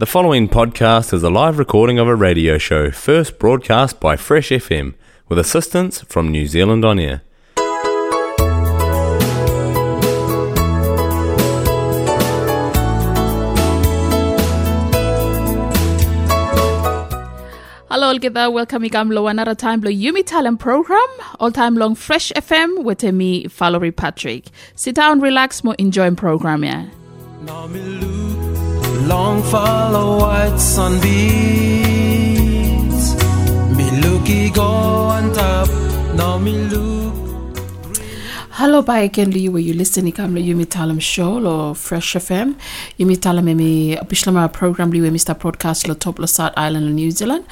The following podcast is a live recording of a radio show first broadcast by Fresh FM with assistance from New Zealand On Air. Hello, all get there. Welcome igam lo another time lo Yumi Talem program. All time long Fresh FM with me, Valerie Patrick. Sit down, relax, more enjoying program, yeah. Me long follow white sunbeams. Me looky go on top. Now me look. Hello, bye again, Lee, where you listening kam lo Yumi Talem show lo Fresh FM. Yumi Talem emi bislama program li we Mr. Broadcast lo top lo South Island lo New Zealand.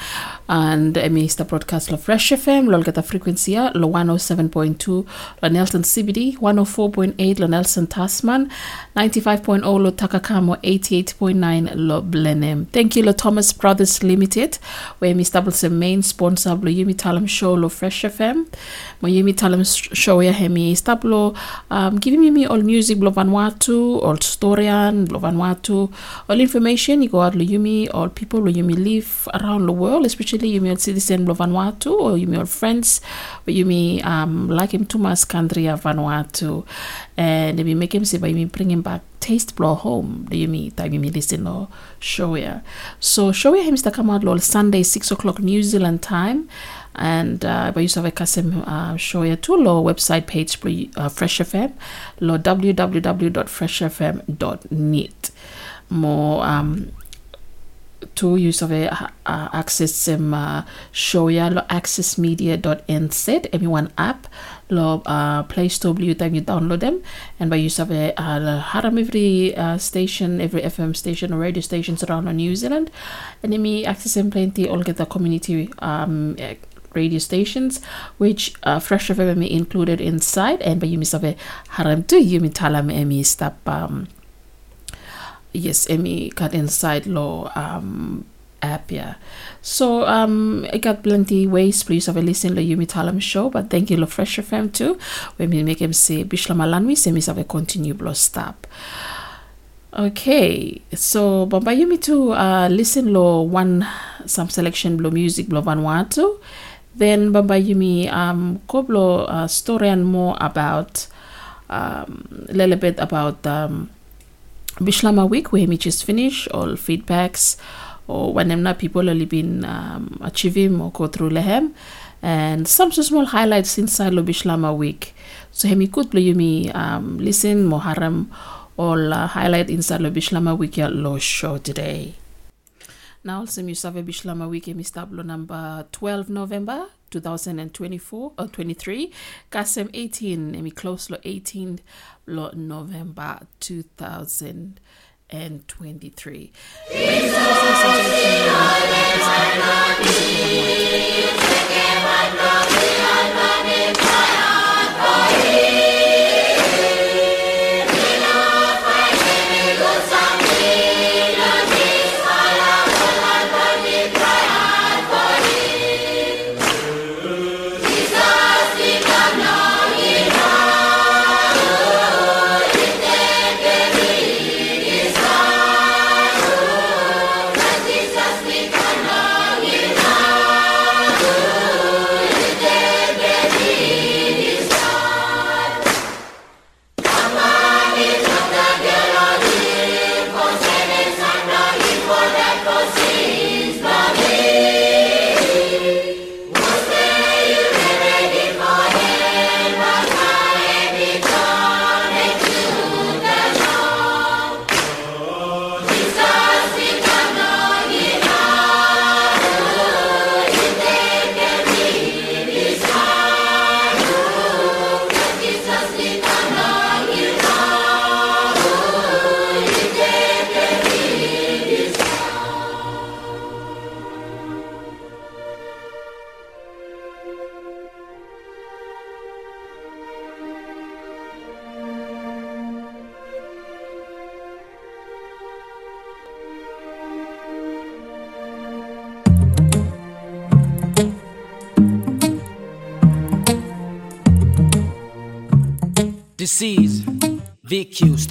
And Mr. Broadcast lo Fresh FM lo gata frequency lo 107.2 lo Nelson CBD, 104.8 lo Nelson Tasman, 95.0 lo Takaka mo, 88.9 lo Blenheim. Thank you lo Thomas Brothers Limited, where Mr. Double main sponsor lo Yumi Talem show lo Fresh FM. Mo Yumi Talem show ya hemi stablo um, giving me all music lo Vanuatu, all storian lo Vanuatu, all information you go out lo Yumi, all people lo Yumi live around the world, especially Yumi all citizen lo Vanuatu or Yumi all friends, or Yumi um, like him too much country of Vanuatu, and we make him say by me bring him back taste blow home. Do you mean time you listen to show ya so show ya him to come out lol Sunday six o'clock New Zealand time. And uh, by use a custom uh, show ya to lo website page for uh, Fresh FM lo www.freshfm.net more um to of a uh, access some uh, show ya lo accessmedia.nz everyone app lo uh, play store blue time you download them. And by use of a uh, haram every uh, station every fm station or radio stations around new zealand. And me access them plenty all get the community um eh, radio stations which uh, fresh fm included inside. And by use of a haram to you me talam emi stop um yes emi cut inside law um app yeah. So um i got plenty ways please have a listen to yumi talem show but thank you lo fresh fm too. When we make him say bishlamalanwi say me have a continue blow stop. Okay so bamba yumi to uh listen lo one some selection blow music blow vanuatu then bamba yumi um go uh, story and more about um a little bit about um Bislama week where just finish all feedbacks or whenever people have been um, achieving or go through lehem and some small highlights inside lo Bislama week. So hemi kut lo yumi um, listen Moharam all uh, highlight inside lo Bislama week ya lo show today. Now also you have Bislama week hemi stablo number 12 November 2024 or 23 Kasem 18 emi close lo 18 lo November 2023 Disease,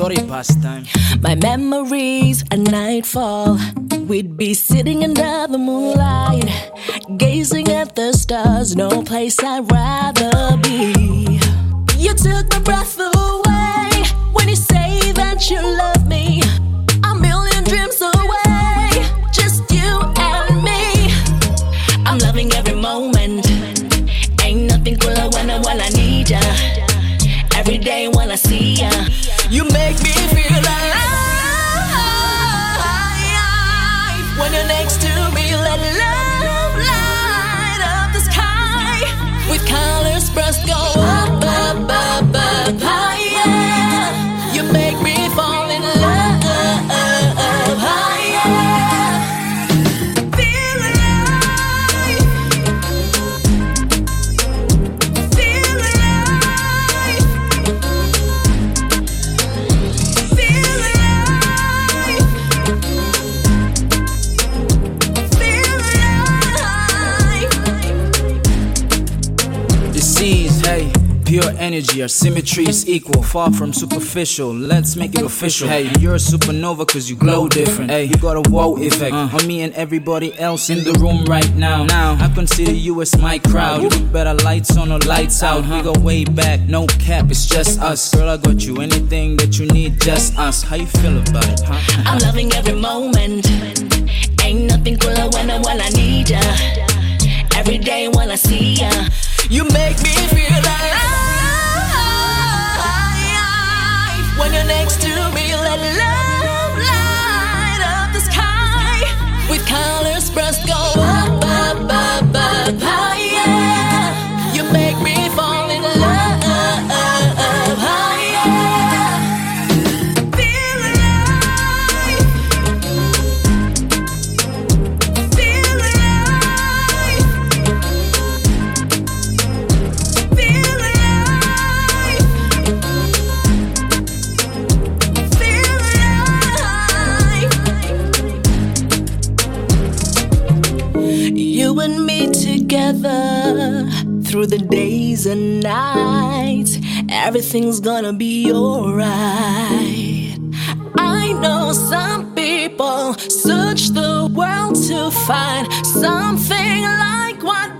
Story pastime. My memories a nightfall. We'd be sitting under the moonlight, gazing at the stars. No place I'd rather be. You took my breath away when you say that you love me. A million dreams away, just you and me. I'm loving every moment. Ain't nothing cooler when I, when I need ya. Every day when I see you make me energy, our symmetry is equal, far from superficial. Let's make it official. Hey, you're a supernova cause you glow different. Hey, you got a wow effect uh. on me and everybody else in the room right now. Now, I consider you as my crowd. You better lights on or lights out. We uh-huh. go way back, no cap, it's just us. Girl, I got you anything that you need, just us. How you feel about it, huh? I'm loving every moment. Ain't nothing cooler when I, when I need ya. Every day when I see ya, you make me feel alive. When you're next to me, let love light up the sky. With colors together through the days and nights. Everything's gonna be alright. I know some people search the world to find something like what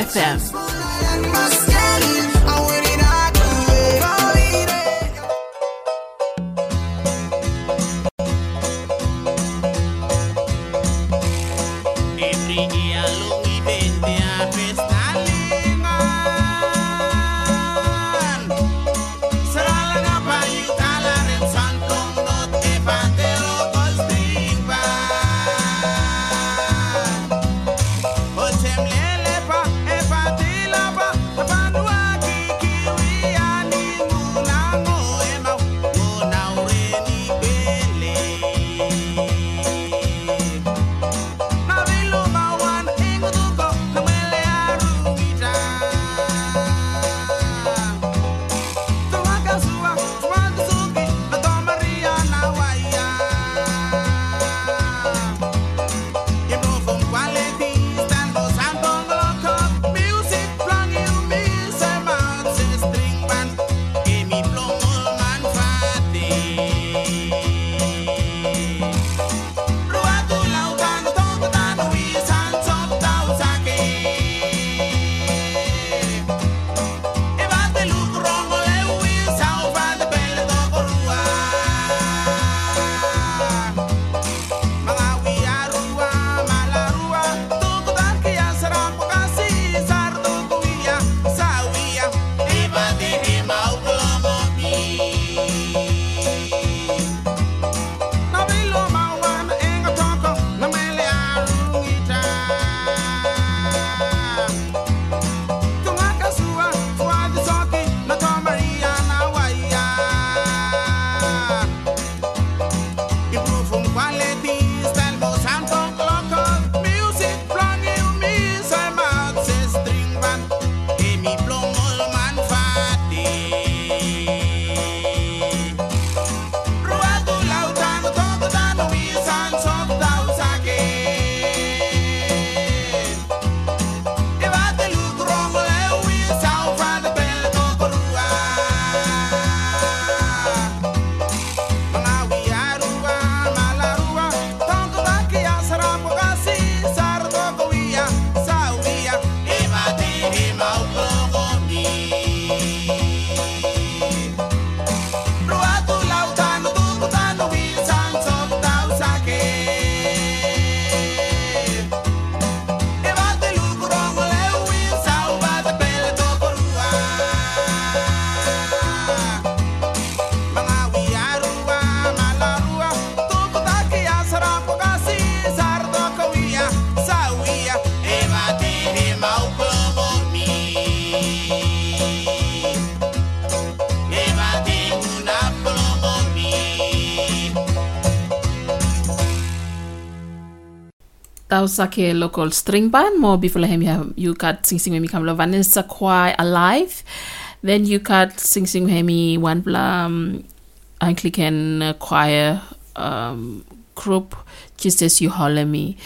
FM. A local string band. More before him, you got sing sing me come Vanessa Choir alive. Then you got sing sing me one um, Anglican choir um, group just as you holler me.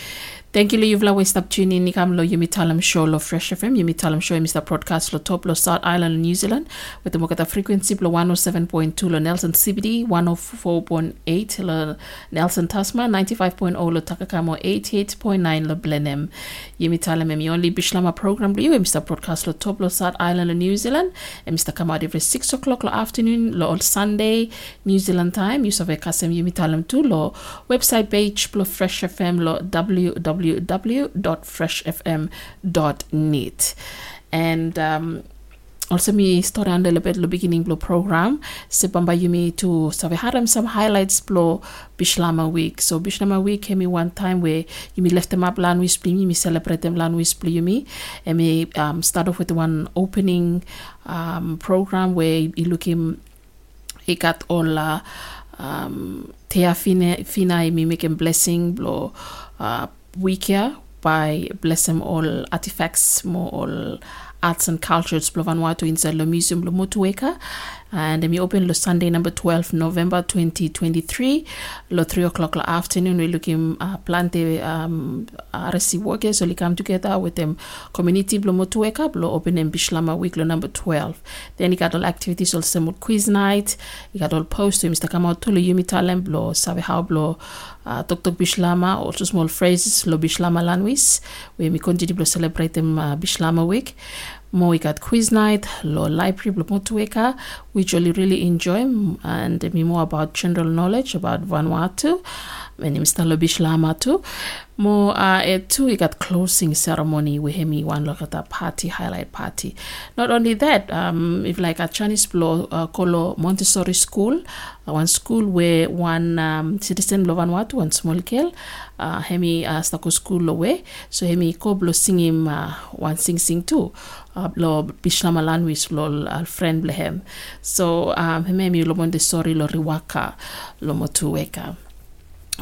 Thank you, you've always stopped tuning in. Nikam lo yumi talem show lo Fresh FM. Yumi talem show Mr. Broadcast lo top lo South Island New Zealand. With the frequency lo 107.2 lo Nelson CBD, 104.8 lo Nelson Tasman, 95.0 lo Takaka mo, 88.9 lo Blenheim. Yumi talem emi only Bislama program lo you Mr. Broadcast lo top lo South Island New Zealand. And Mr. Come out every 6 o'clock lo afternoon lo all Sunday New Zealand time. You save kasem yumi talem tu lo website page lo Fresh FM lo www www.freshfm.net. And um, also me a little bit the beginning blow program. Sepamba yumi to we had some highlights blow bislama week. So bislama week came me one time where you me left them up land we split me celebrate them we split you and me um, start off with one opening um, program where you look him he got all uh, um, Tea Fina, Fina, me making blessing, blow, uh, Wikia by bless them all artifacts, more all arts and cultures, Blovanwatu inside the museum, lo Motueka and we open the Sunday number 12 November 2023 lo 3 o'clock afternoon we're looking uh, plante um, RSE workers. So we come together with them community blo motueka blo open in Bislama week lo number 12 then you got all activities also with quiz night. You got all posts to Mr. Kamau Tulu Yumi Talem blo sabe how blo uh, Tok Tok Bislama also small phrases lo Bislama lanwis we continue to celebrate them uh, Bislama week more we got quiz night, law library, Motueka, which we really enjoy, and me more about general knowledge about Vanuatu. Is Talobish Lamatu. More uh, at two, we got closing ceremony. Have me one look at that party, highlight party. Not only that, um, if like a Chinese blow, uh, Kolo Montessori school, uh, one school where one um, citizen lo Vanuatu, one small girl, uh, hemi uh, stako school away. So hemi ko blow sing him uh, one sing sing too. Uh, lo bislama language lo uh, friend blehem. So um, hemi lo Montessori lo riwaka lo motueka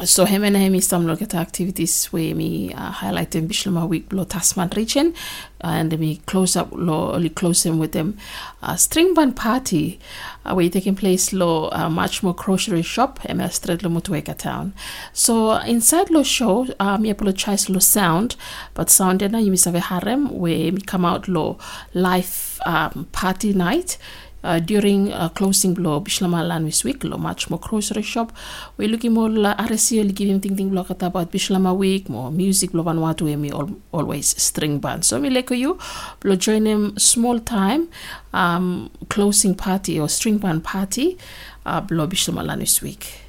so him and him some look at activities where me uh, highlighting Bislama week lo Tasman region and me close up lo close them with them. Uh, string band party uh, where taking place lo uh, much more grocery shop em street lo Motueka town. So inside lo show uh, me apologize lo sound but sound na you miss harem where me come out lo live um, party night uh, during uh, closing blow Bislama Lanwis week lo much more grocery shop. We looking more la RSE li giving ting ting block about Bislama week more music blow Vanuatu we always string band so me like you blow join them small time um, closing party or string band party uh, blow Bislama Lanwis week.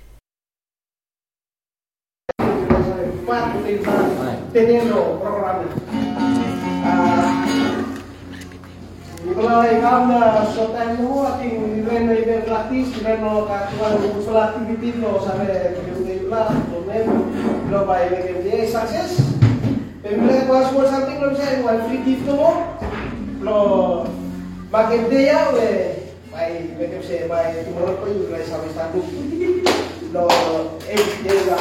Teniendo programas. Kalau ikam na sotan mo ating reno iber gratis, reno katuan usul activity lo sabe que la lo men lo by make the success. Pemile ko as something lo say one free gift mo lo makin dia we by make say by tomorrow ko yung lai sabi statu. Lo eh dia la.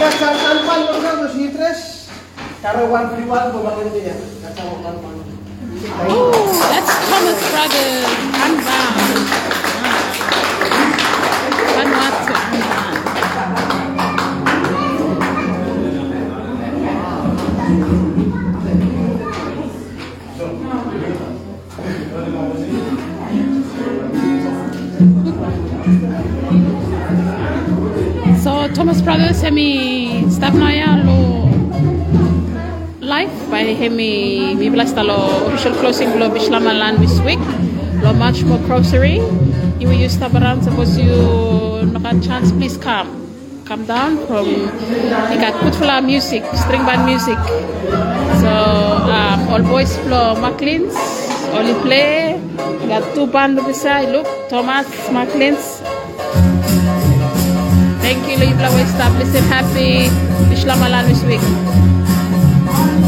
Kasan tanpan lo sa dos y tres. One one. Oh, that's Thomas. Vanuatu Unbound. So Thomas Brothers staff naya lo live by hemi mi blasta lo official closing lo bislama land this week. Lo much more grocery. You will use around suppose you not a chance please come. Come down from you got flower music string band music. So um, all boys flow macleans only play. You got two band beside look thomas macleans. Thank you, Flower Staff. Listen, happy Bishlamalan this week. Got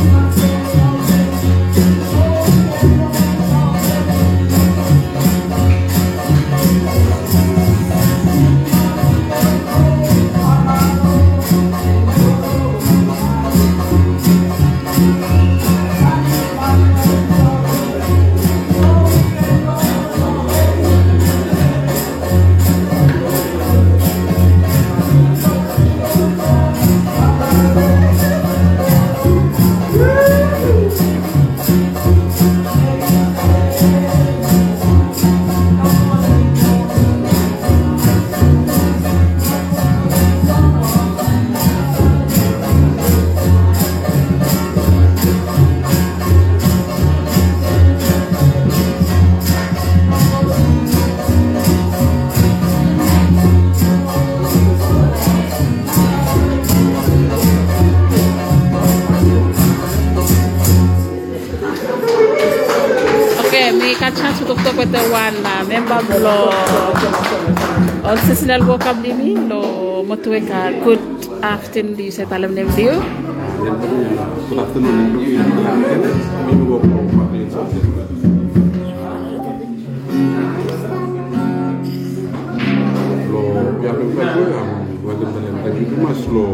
talk with the one uh, member lo o sesinal wo kam limi lo motueka good afternoon di sa talam nem dio Good afternoon, everyone. Maybe we'll go back in something. Lo biar kita tu yang wajar dalam lagi itu mas lo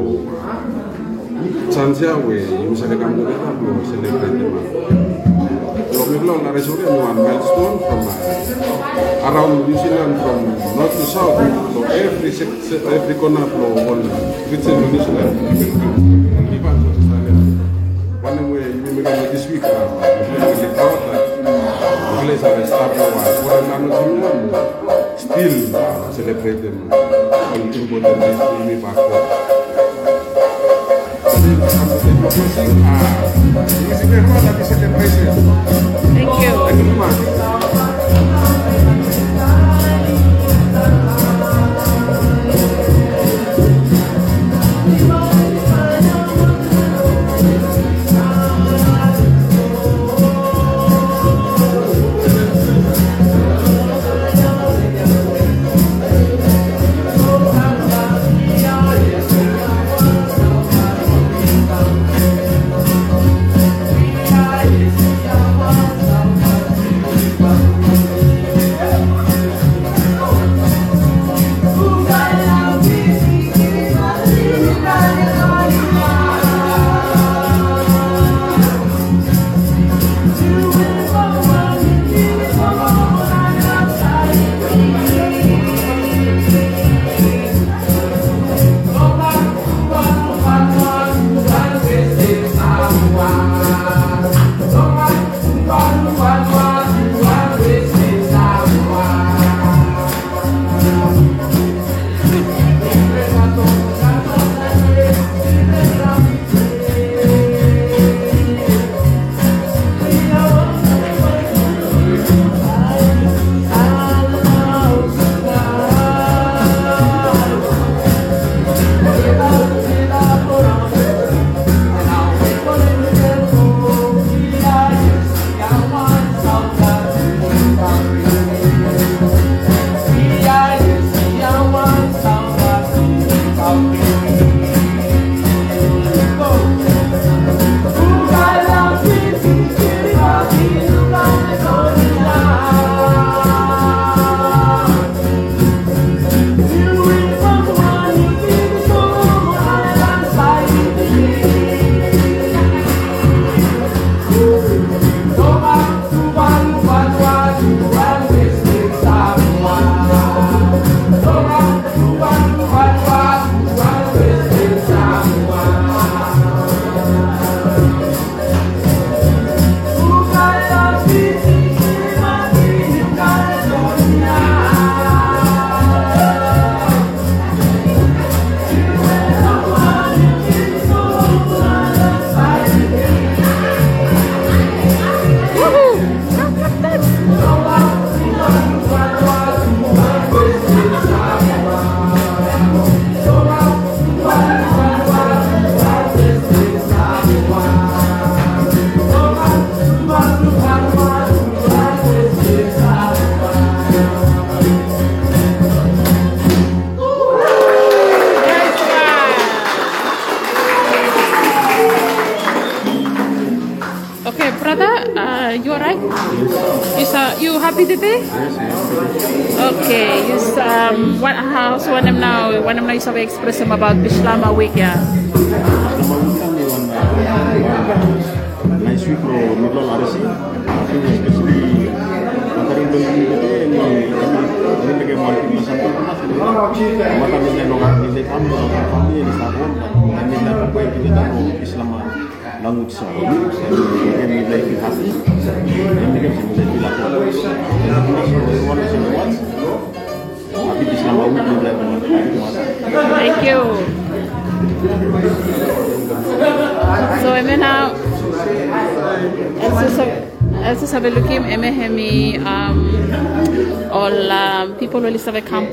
chance ya we misalnya kamu kita lo celebrate ma lo miglo la resolution one milestone from uh, around New Zealand from north to south lo every sec- se- every corner lo on within New Zealand. Even to Australia one way you may get this week uh, we will get out uh, place have start now uh, for an annual still uh, celebrate them. On important days we may back home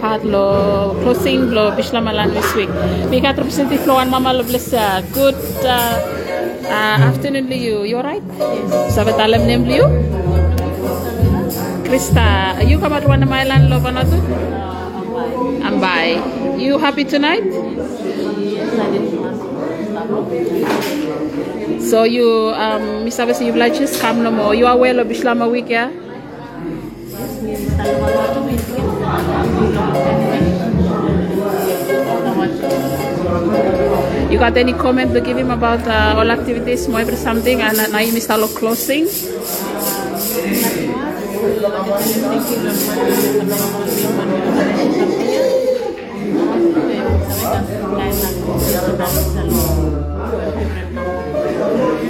kampat lo closing lo bishlamalan this week. Mi ka representi flow and mama lo blessa. Good uh, uh, afternoon to you. You alright? Yes. Sabe talem nem liu? Krista, you come at one Island, Lovanatu? Ambai. You happy tonight? So you, um, Miss Abesi, you've like just come no more. You are well of Bislama week, yeah? You got any comment to give him about uh, all activities, every something, and uh, you missed all closing?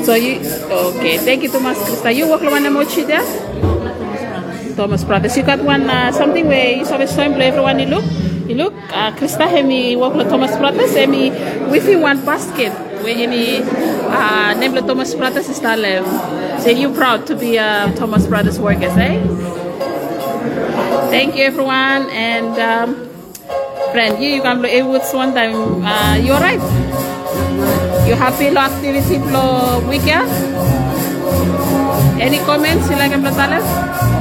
So you, okay, thank you Thomas Krista. You work on a mochi there? Thomas Brothers. You got one, uh, something where you saw a swim play everyone you look? You look, uh, Krista hemi work with Thomas Brothers, hemi with you one basket. Where any uh, name the Thomas Brothers is that So you proud to be uh, Thomas Brothers workers, eh? Thank you everyone and um, friend, you, you can play Woods one time. Uh, you alright? You happy lo activity lo weekend? Any comments Like sila kan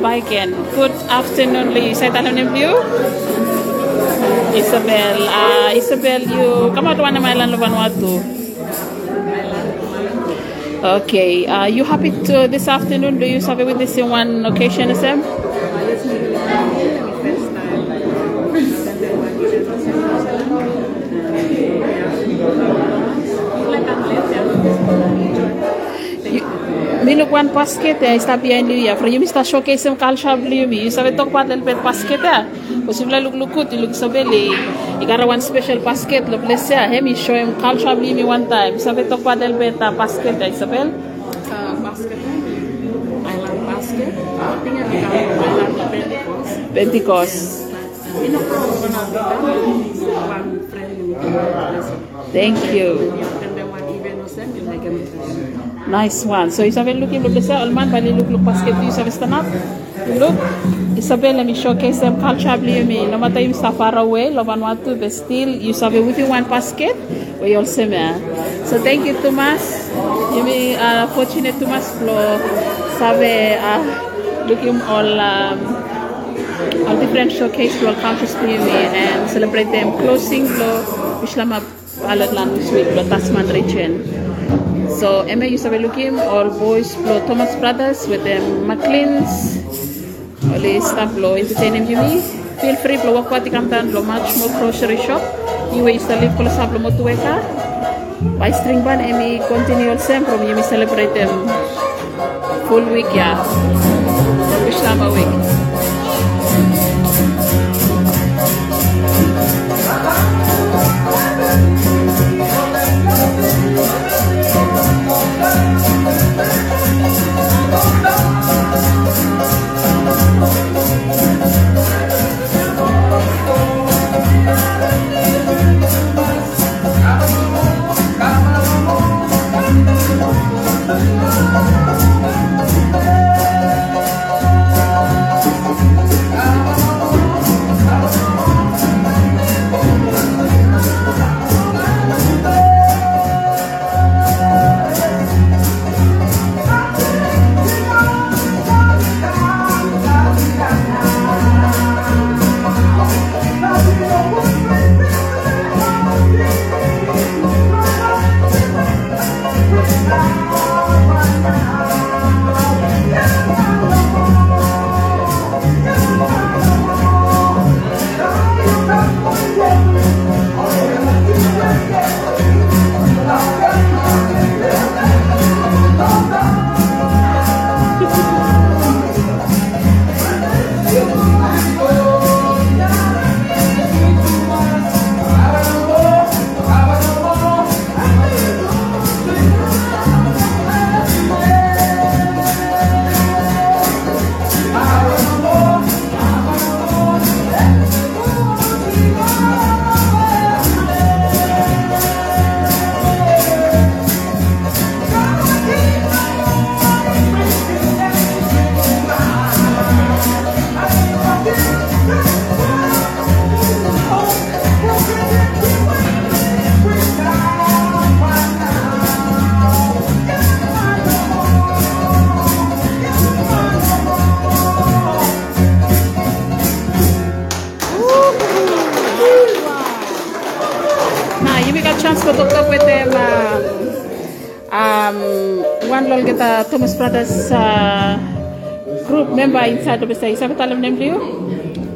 lu. Good afternoon, Lo. Saya tahu name you. Isabel. Ah, Isabel, you come out one of my land Vanuatu. Okay. Uh, you happy to this afternoon? Do you serve with this in one occasion, Sam? One basket ya, está bien ya. Fra yumi sta showcase yung culture bli yumi. You sabe talk about bit basket ya. Kasi vla look lukut, you look sabe li. Ikara one special basket lo bless ya. Hemi show yung culture bli yumi one time. Sabe talk about little bit uh, basket ya, Isabel? uh, basket island basket tinggal di kampung island Pentecost Pentecost. ini kalau pernah kita one friend Thank you. and then one event was them in like Nice one. So Isabel look this all man bali look look basket you Isabel stand up. Look, Isabel let me showcase them culture bli me. No matter you so far away, love and want to, but still you sabe with you one basket, we all same. eh. So thank you Thomas. You may uh, fortunate Thomas for sabe uh, looking all um, all different showcase to all countries to me and celebrate them closing lo Islam Alatlan this week lo Tasman region. So Emma you sabe looking all boys lo Thomas Brothers with them McLean's the stuff lo entertaining you me. Feel free lo walk pati kamtan lo much more grocery shop. You way sa live ko sa lo motueka. By string band Emmy continue all same from you me celebrate them full week ya. Islam week. Inside the Besai. Sabi talam name liu?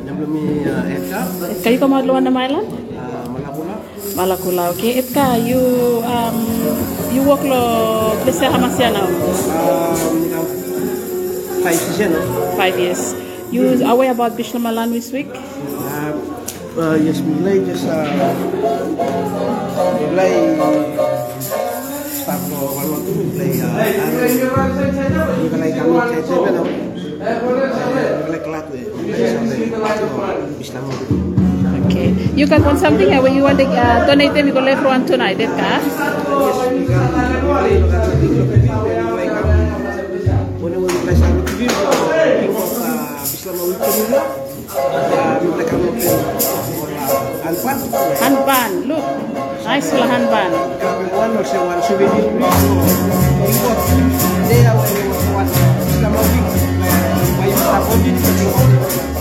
Nama mi uh, Edgar, Kayu ka madluan na mailan? uh, Malabula. Malakula. Okay, you um you work lo now. Um, five no? Five years. You aware about Bishlamalan this week? Uh, uh, yes, mulai just uh, mulai start ko kalau tu mulai uh, ano, mulai kami cek cek no, mulai kelat deh, sampai Islam Okay. You can want something here when you want to uh, donate them, you can left one tonight, Edka. Una mulai mulai sampai tu dia, Islam mau itu dulu, mulai kami alpan, Handban, look. Nice full handban. one or one souvenir, rendu toujours en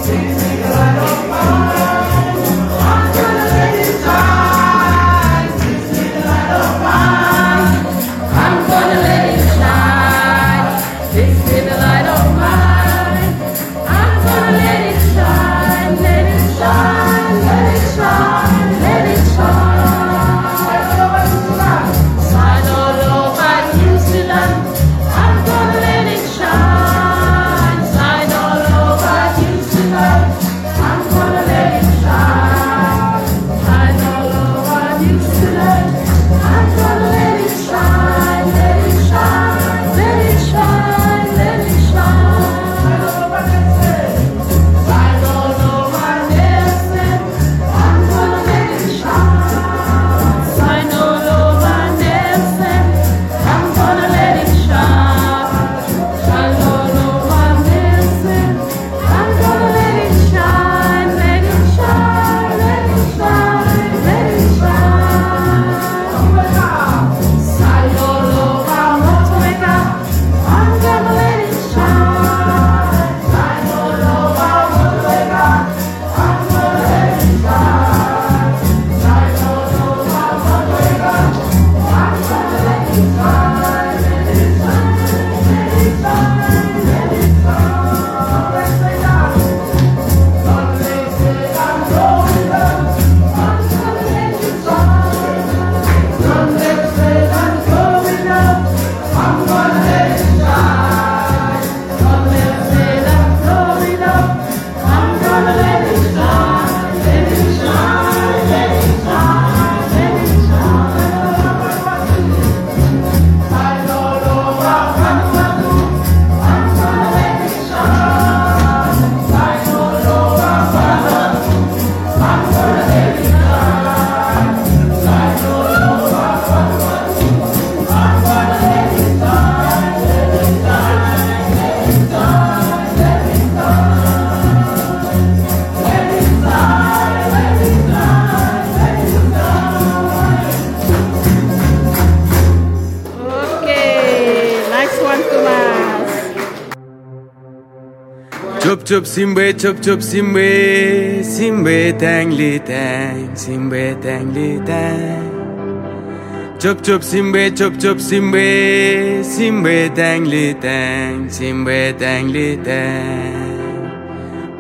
Chup chup simbe chup chup simbe. Simbe tang li tang simbe tang li tang Chup chup simbe chup chup simbe. Simbe tang li tang simbe tang li tang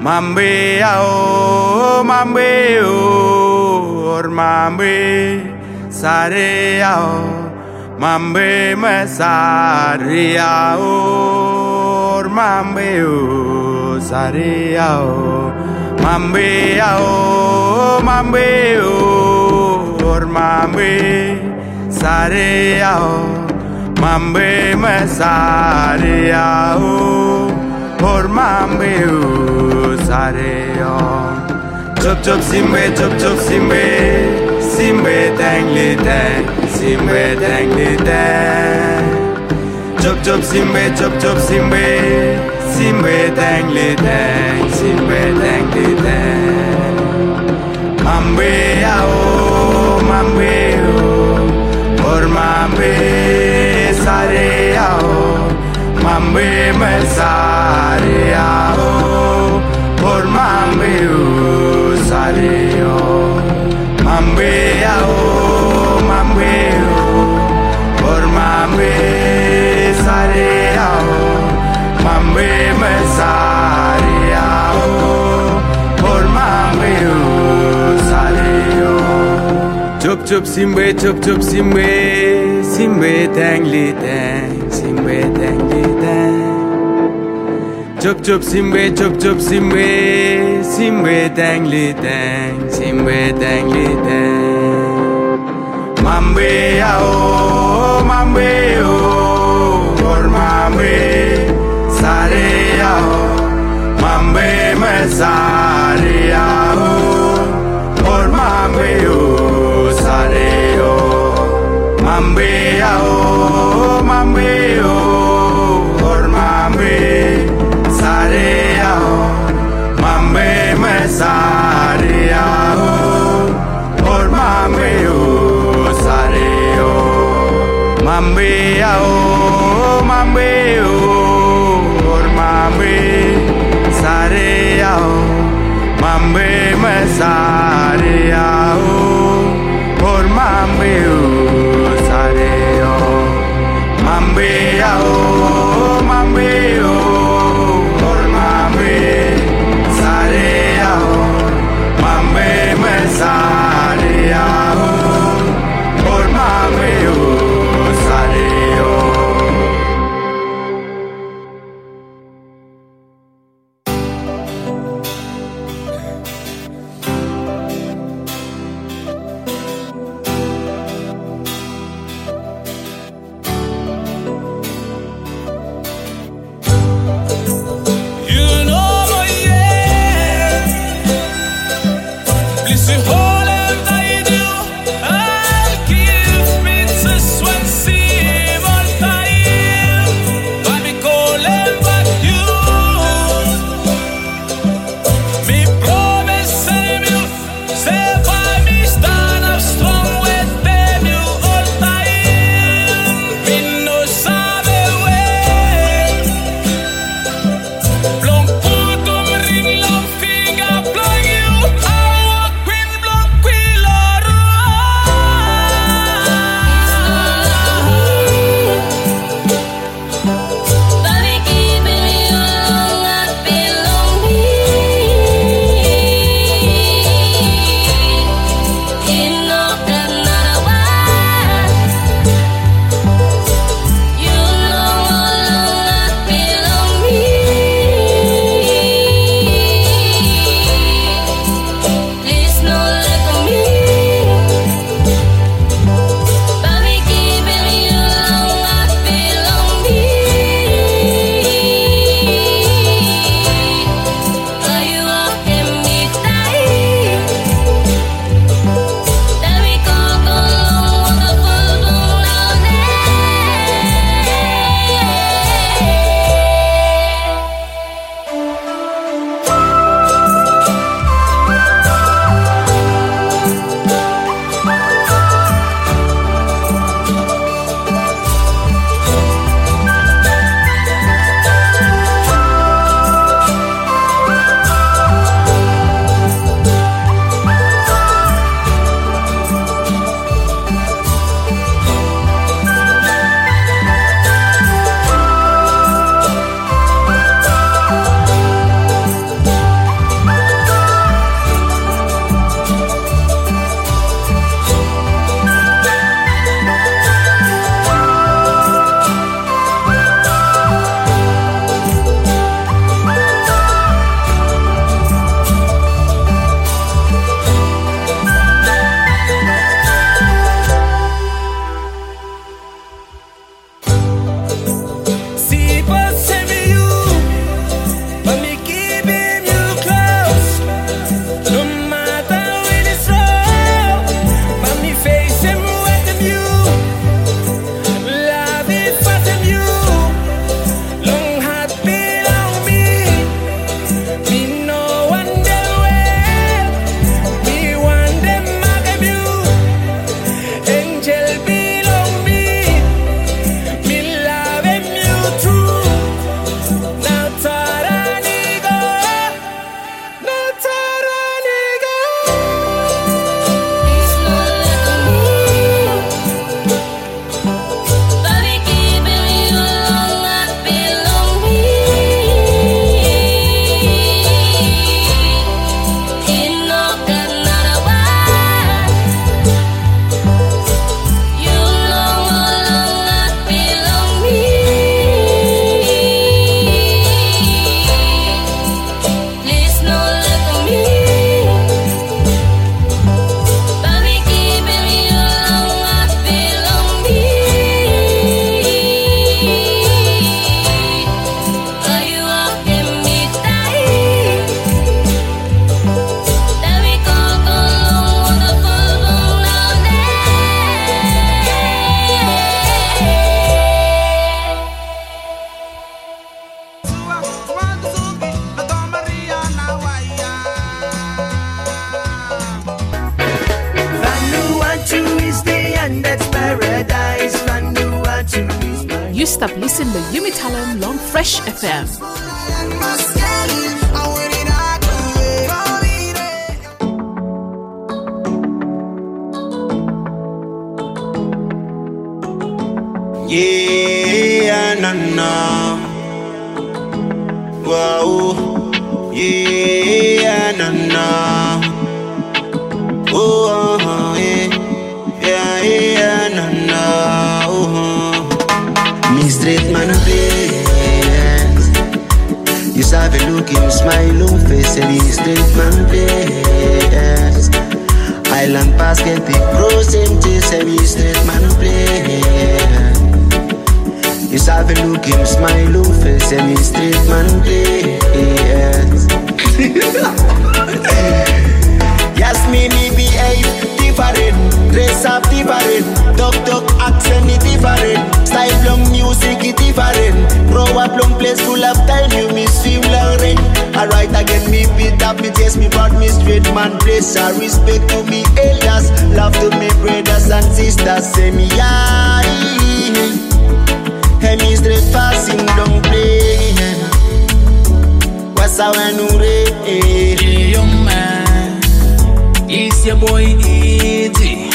Mambe ao mambe o or mambe. Sare ao mambe me sare ao or mambe o. sare ao mambe ao mambe o or mambe sare ao mambe me sare ao or mambe o sare ao Chup chup simbe chup chup simbe simbe tang li tang simbe tang li tang Chup chup simbe chup chup simbe simbe tang li tang simbe tang li tang Mambe ao mambe o or mambe sare ao mambe me sare or mambe o chup simwe chup chup simwe simwe tang li tang simwe tang li tang chup chup simwe chup chup simwe simwe tang li tang simwe tang li tang mambe ao mambe o or mambe sare ao mambe me sare ao mambe ao mambe or mambe sare ao mambe mesa FM. Your boy Easy.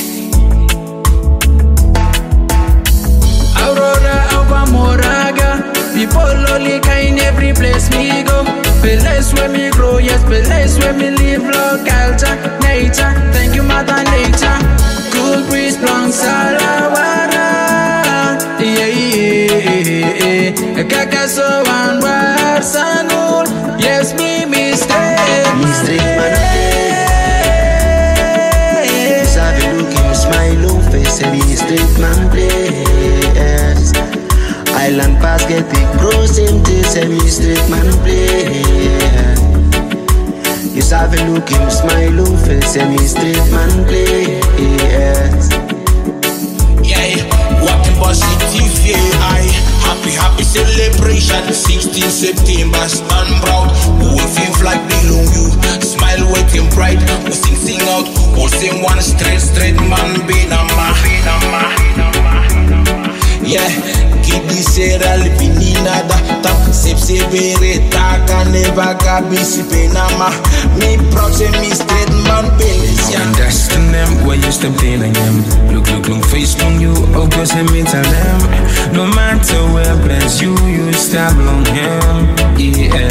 Aurora, Alba Moraga. People only kind every place me go. Place where me grow, yes, place where me live, love, culture, nature. Thank you, Mother Nature. Cool breeze, long salawara. Yeah, yeah, yeah. Kakaso and Warsanul. Yes, me mistake. Man place. Island basket the pros empty me straight man play. You sabe look him smile on face he straight man play. Yeah, walking positive, yeah, I happy, happy celebration. 16 September, stand proud. Waving flag below you, smile waiting bright. We sing, sing out, all sing one straight, straight man, be nama, be nama. Yeah, kidi sera lipini nada tap sep sebere taka never kabisi penama. Me proud say me straight man penis, You yeah. understand them when you stepped in again. Look, look, long face long you, oh, cause let me tell them. No matter where bless you, you stop long him. Yeah.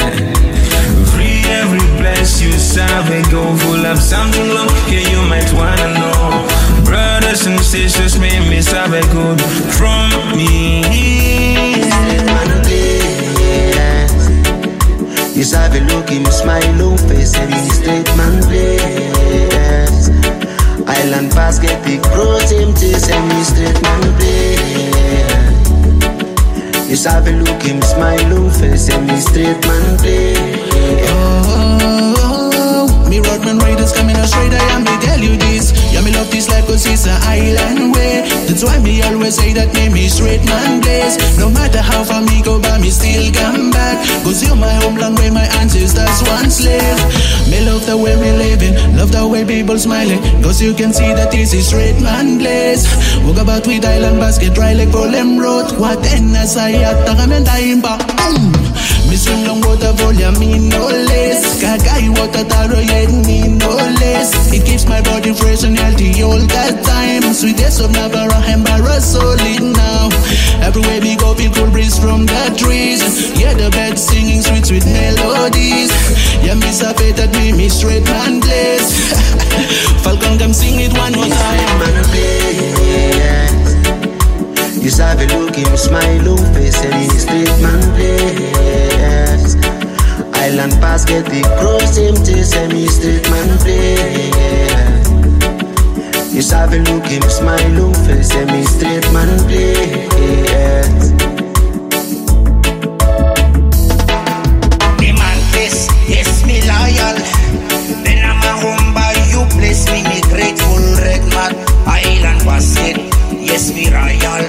Free every bless you serve a go full of something long. Yeah, you might wanna know. Brothers and sisters, may me serve a good from me. You sabe look him smile on face and straight man place. Island basket the pros empty say me straight man place. You sabe look him smile smiling. Cause you can see that this is straight man place. Walk about with island basket, dry like Golem Road. What then as I at Tagamenta Imba. Boom! Swim long water volume, me no less. Kagai water taro yet me no less. It keeps my body fresh and healthy all the time. Sweetest of Navarra, Hembara solid now. Everywhere we go, feel cool breeze from the trees. Yeah, the birds singing sweet, sweet melodies. Yeah, me sabe that me, me straight man place. Falcon come sing it one more time. man place. You sabe look him smile on face and he straight man place. Island basket the pros empty me straight man place. You sabe look him smile on face and me straight man place. basket. Yes, we royal.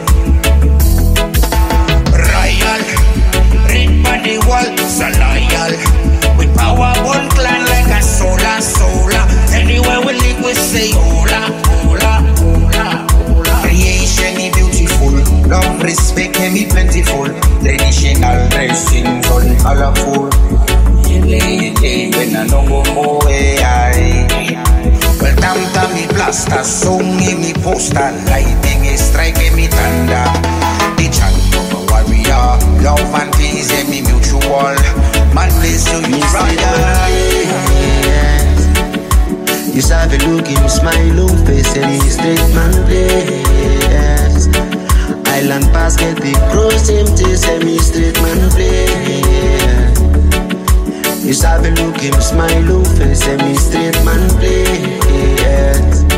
Royal. Red body wall is a loyal. We powerful clan like a solar, solar. Anywhere we live, we say hola, hola, hola, hola. Creation is beautiful. Love, respect and be plentiful. Traditional dressings all colorful. When I don't go away, I me blaster, song me me poster, lightning is striking me thunder. The chant of a warrior, love and peace, and me mutual. Man, bless you, you brother. You saw the look smile on face and he straight man place. Island basket the cross him to semi straight man play. You saw the look him smile on face and he straight man place.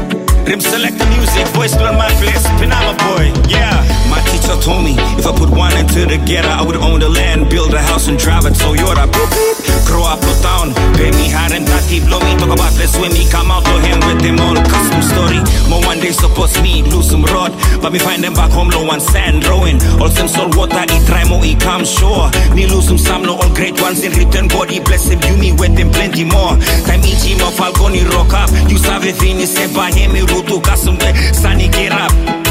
Rim select the music, voice on my place, Panama boy, yeah. My told me if I put one into the ghetto, I would own the land, build a house and drive it. So you're a Toyota. Grow up, no town, pay me hard and tatty, blow me, talk about let's swim me, come out to him with them all custom story. More one day suppose me lose some rod, but me find them back home low on sand, rowing. All some salt water, eat try more, he come sure. Me lose some some, no all great ones in return, body bless him, you me with them plenty more. Time each him of Falconi rock up, you save fini, say by him, rutu kasum de eh, sunny get up.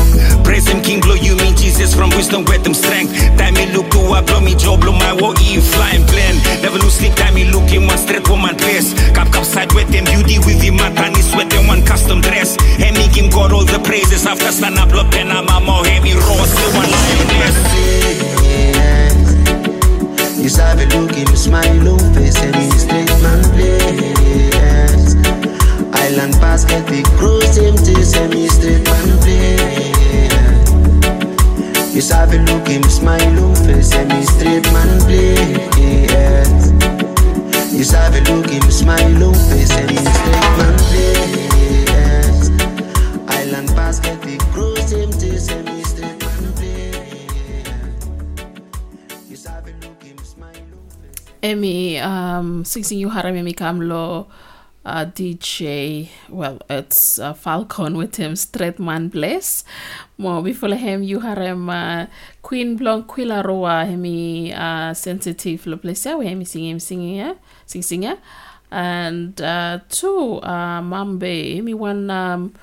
Him, King blow you mean Jesus from wisdom, with them strength. Time me look oh, to a blow me job, blow my war, e flying plan. Never lose sleep, time me look in one straight woman place. Cap cap side with them beauty with him, matani sweat them one custom dress. And me give God all the praises after stand up, blood pen, I'm a hey me raw, still one lioness. You saw the look him smile on face and he straight man place. Island basket the cross him to semi straight man play. You the look him smile on face semi straight man play. You saw the look him smile on face semi straight man play. Island basket the cross him to semi straight man play. You the look him smile Emi, um, sing sing you haram emi kamlo uh, DJ, well, it's uh, Falcon with him, Straight Man Bless. Mo before him, you harem uh, Queen Blanc Quilla Roa, hemi uh, sensitive lo place, we him singing, yeah, sing sing, yeah. And uh, two, uh, Mambe, hemi one um,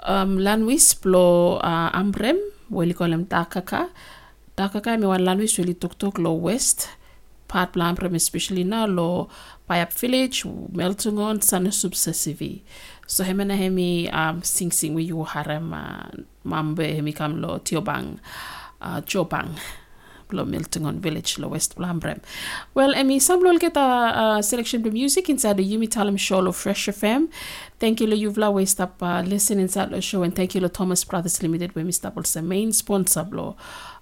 um, Lanwis blo uh, Ambrem, we call him Takaka. Takaka, hemi one Lanwis, we tok tok lo West. Part Blamprem, especially now, lo Payap Village, Meltungon, Sana Subsessivi. So hemena hemi um, sing sing we you harem uh, mambe hemi kam lo Tiobang, uh, Jobang. Lo Miltongon Village, lo West Blambrem. Well, Emi, some will get a, a selection of music inside the Yumi Talem show of Fresh FM. Thank you, lo Yuvla, we stop uh, listen inside the show, and thank you, lo Thomas Brothers Limited, we stop also main sponsor, lo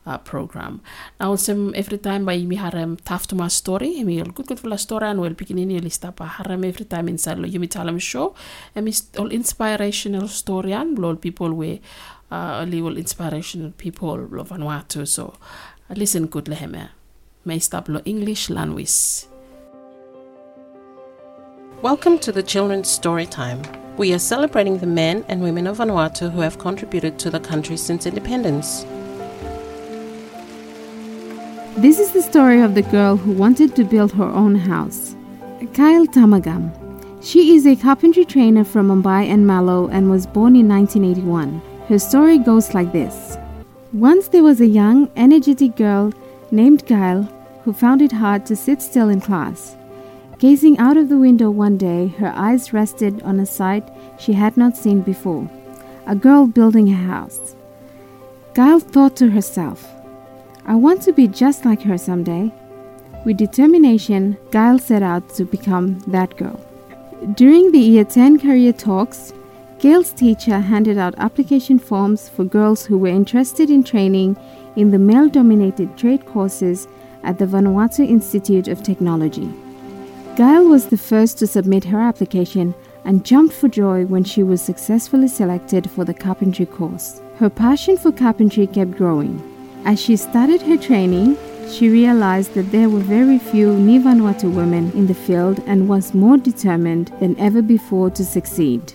uh, program. Now, some every time by Yumi Harem Taftuma story, Emi, all good, good for la story, and we'll begin in your list up Harem every time inside lo Yumi Talem show. All inspirational story, and all people we uh, little inspirational people lo Vanuatu, so listen good leheme. May stop lo English language. Welcome to the Children's Story Time. We are celebrating the men and women of Vanuatu who have contributed to the country since independence. This is the story of the girl who wanted to build her own house. Kyle Tamagam. She is a carpentry trainer from Mumbai and Malo and was born in 1981. Her story goes like this. Once there was a young, energetic girl named Kyle who found it hard to sit still in class. Gazing out of the window one day, her eyes rested on a sight she had not seen before a girl building a house. Gail thought to herself, I want to be just like her someday. With determination, Gail set out to become that girl. During the Year 10 career talks, Gail's teacher handed out application forms for girls who were interested in training in the male dominated trade courses at the Vanuatu Institute of Technology. Gail was the first to submit her application and jumped for joy when she was successfully selected for the carpentry course. Her passion for carpentry kept growing. As she started her training, she realized that there were very few Ni Vanuatu women in the field and was more determined than ever before to succeed.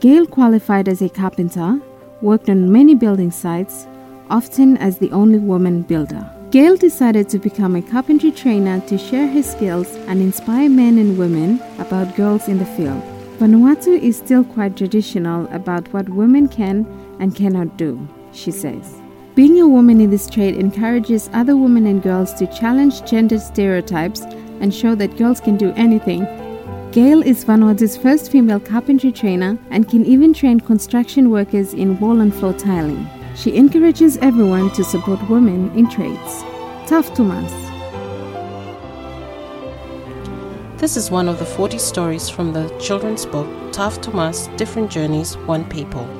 Gail qualified as a carpenter, worked on many building sites, often as the only woman builder. Gail decided to become a carpentry trainer to share her skills and inspire men and women about girls in the field. Vanuatu is still quite traditional about what women can and cannot do, she says. Being a woman in this trade encourages other women and girls to challenge gender stereotypes and show that girls can do anything. Gail is Vanuatu's first female carpentry trainer and can even train construction workers in wall and floor tiling. She encourages everyone to support women in trades. Tough Tumas. This is one of the 40 stories from the children's book Tough Tumas Different Journeys, One People.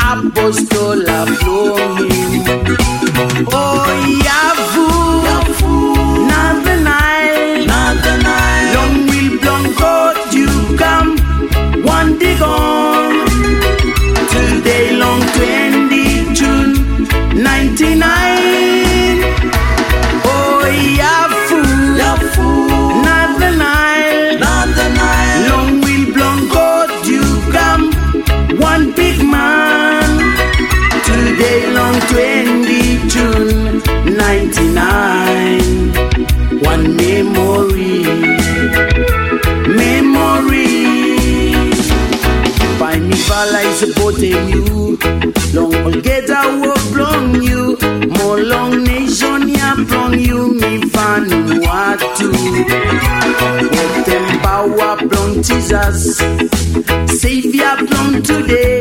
apóstol habló. Hoy oh, yeah. stay you. Long get a work from you. More long nation ya from you. Me find what to. Work them power from Jesus. Savior from today.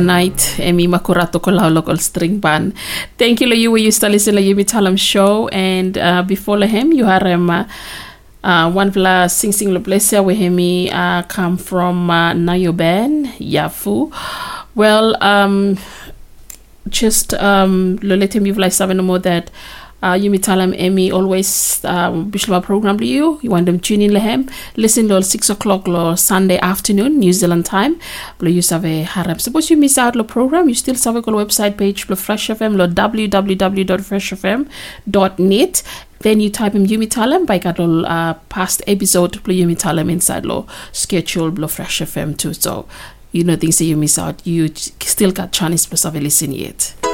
Night, emi makurato ko lau local string band. Thank you lo you you still listen to Yumi Talem show and uh, before him you had um, uh, one vla sing sing lo blessia we hemi uh, come from uh, Nayoben Yafu. Well, um, just um, lo let him you vla seven more that uh, Yumi Talem Emmy always um, program to you. You want them tune in lehem. Listen to 6 o'clock lo Sunday afternoon, New Zealand time. Lo you have a. Suppose you miss out the program, you still have a website page lo Fresh FM lo www.freshfm.net. Then you type in Yumi Talem by all uh, past episode lo Yumi Talem inside lo schedule lo Fresh FM too. So you know things that you miss out, you still got chance to listen yet.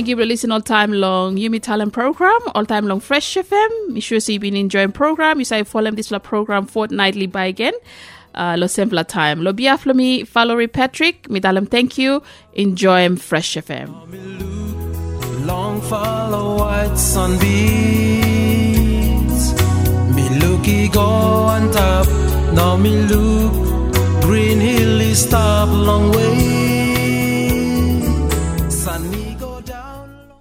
Thank you for listening all time long Yumi Talem program, all time long Fresh FM. Make sure so you've been enjoying program. You say follow this program fortnightly by again. Uh, lo simpler time. Lo biaflo mi follow Patrick. Mi dalam thank you. Enjoy Fresh FM. Long follow white sunbeams. Me looky go on top. Now me look green hill is stop long way.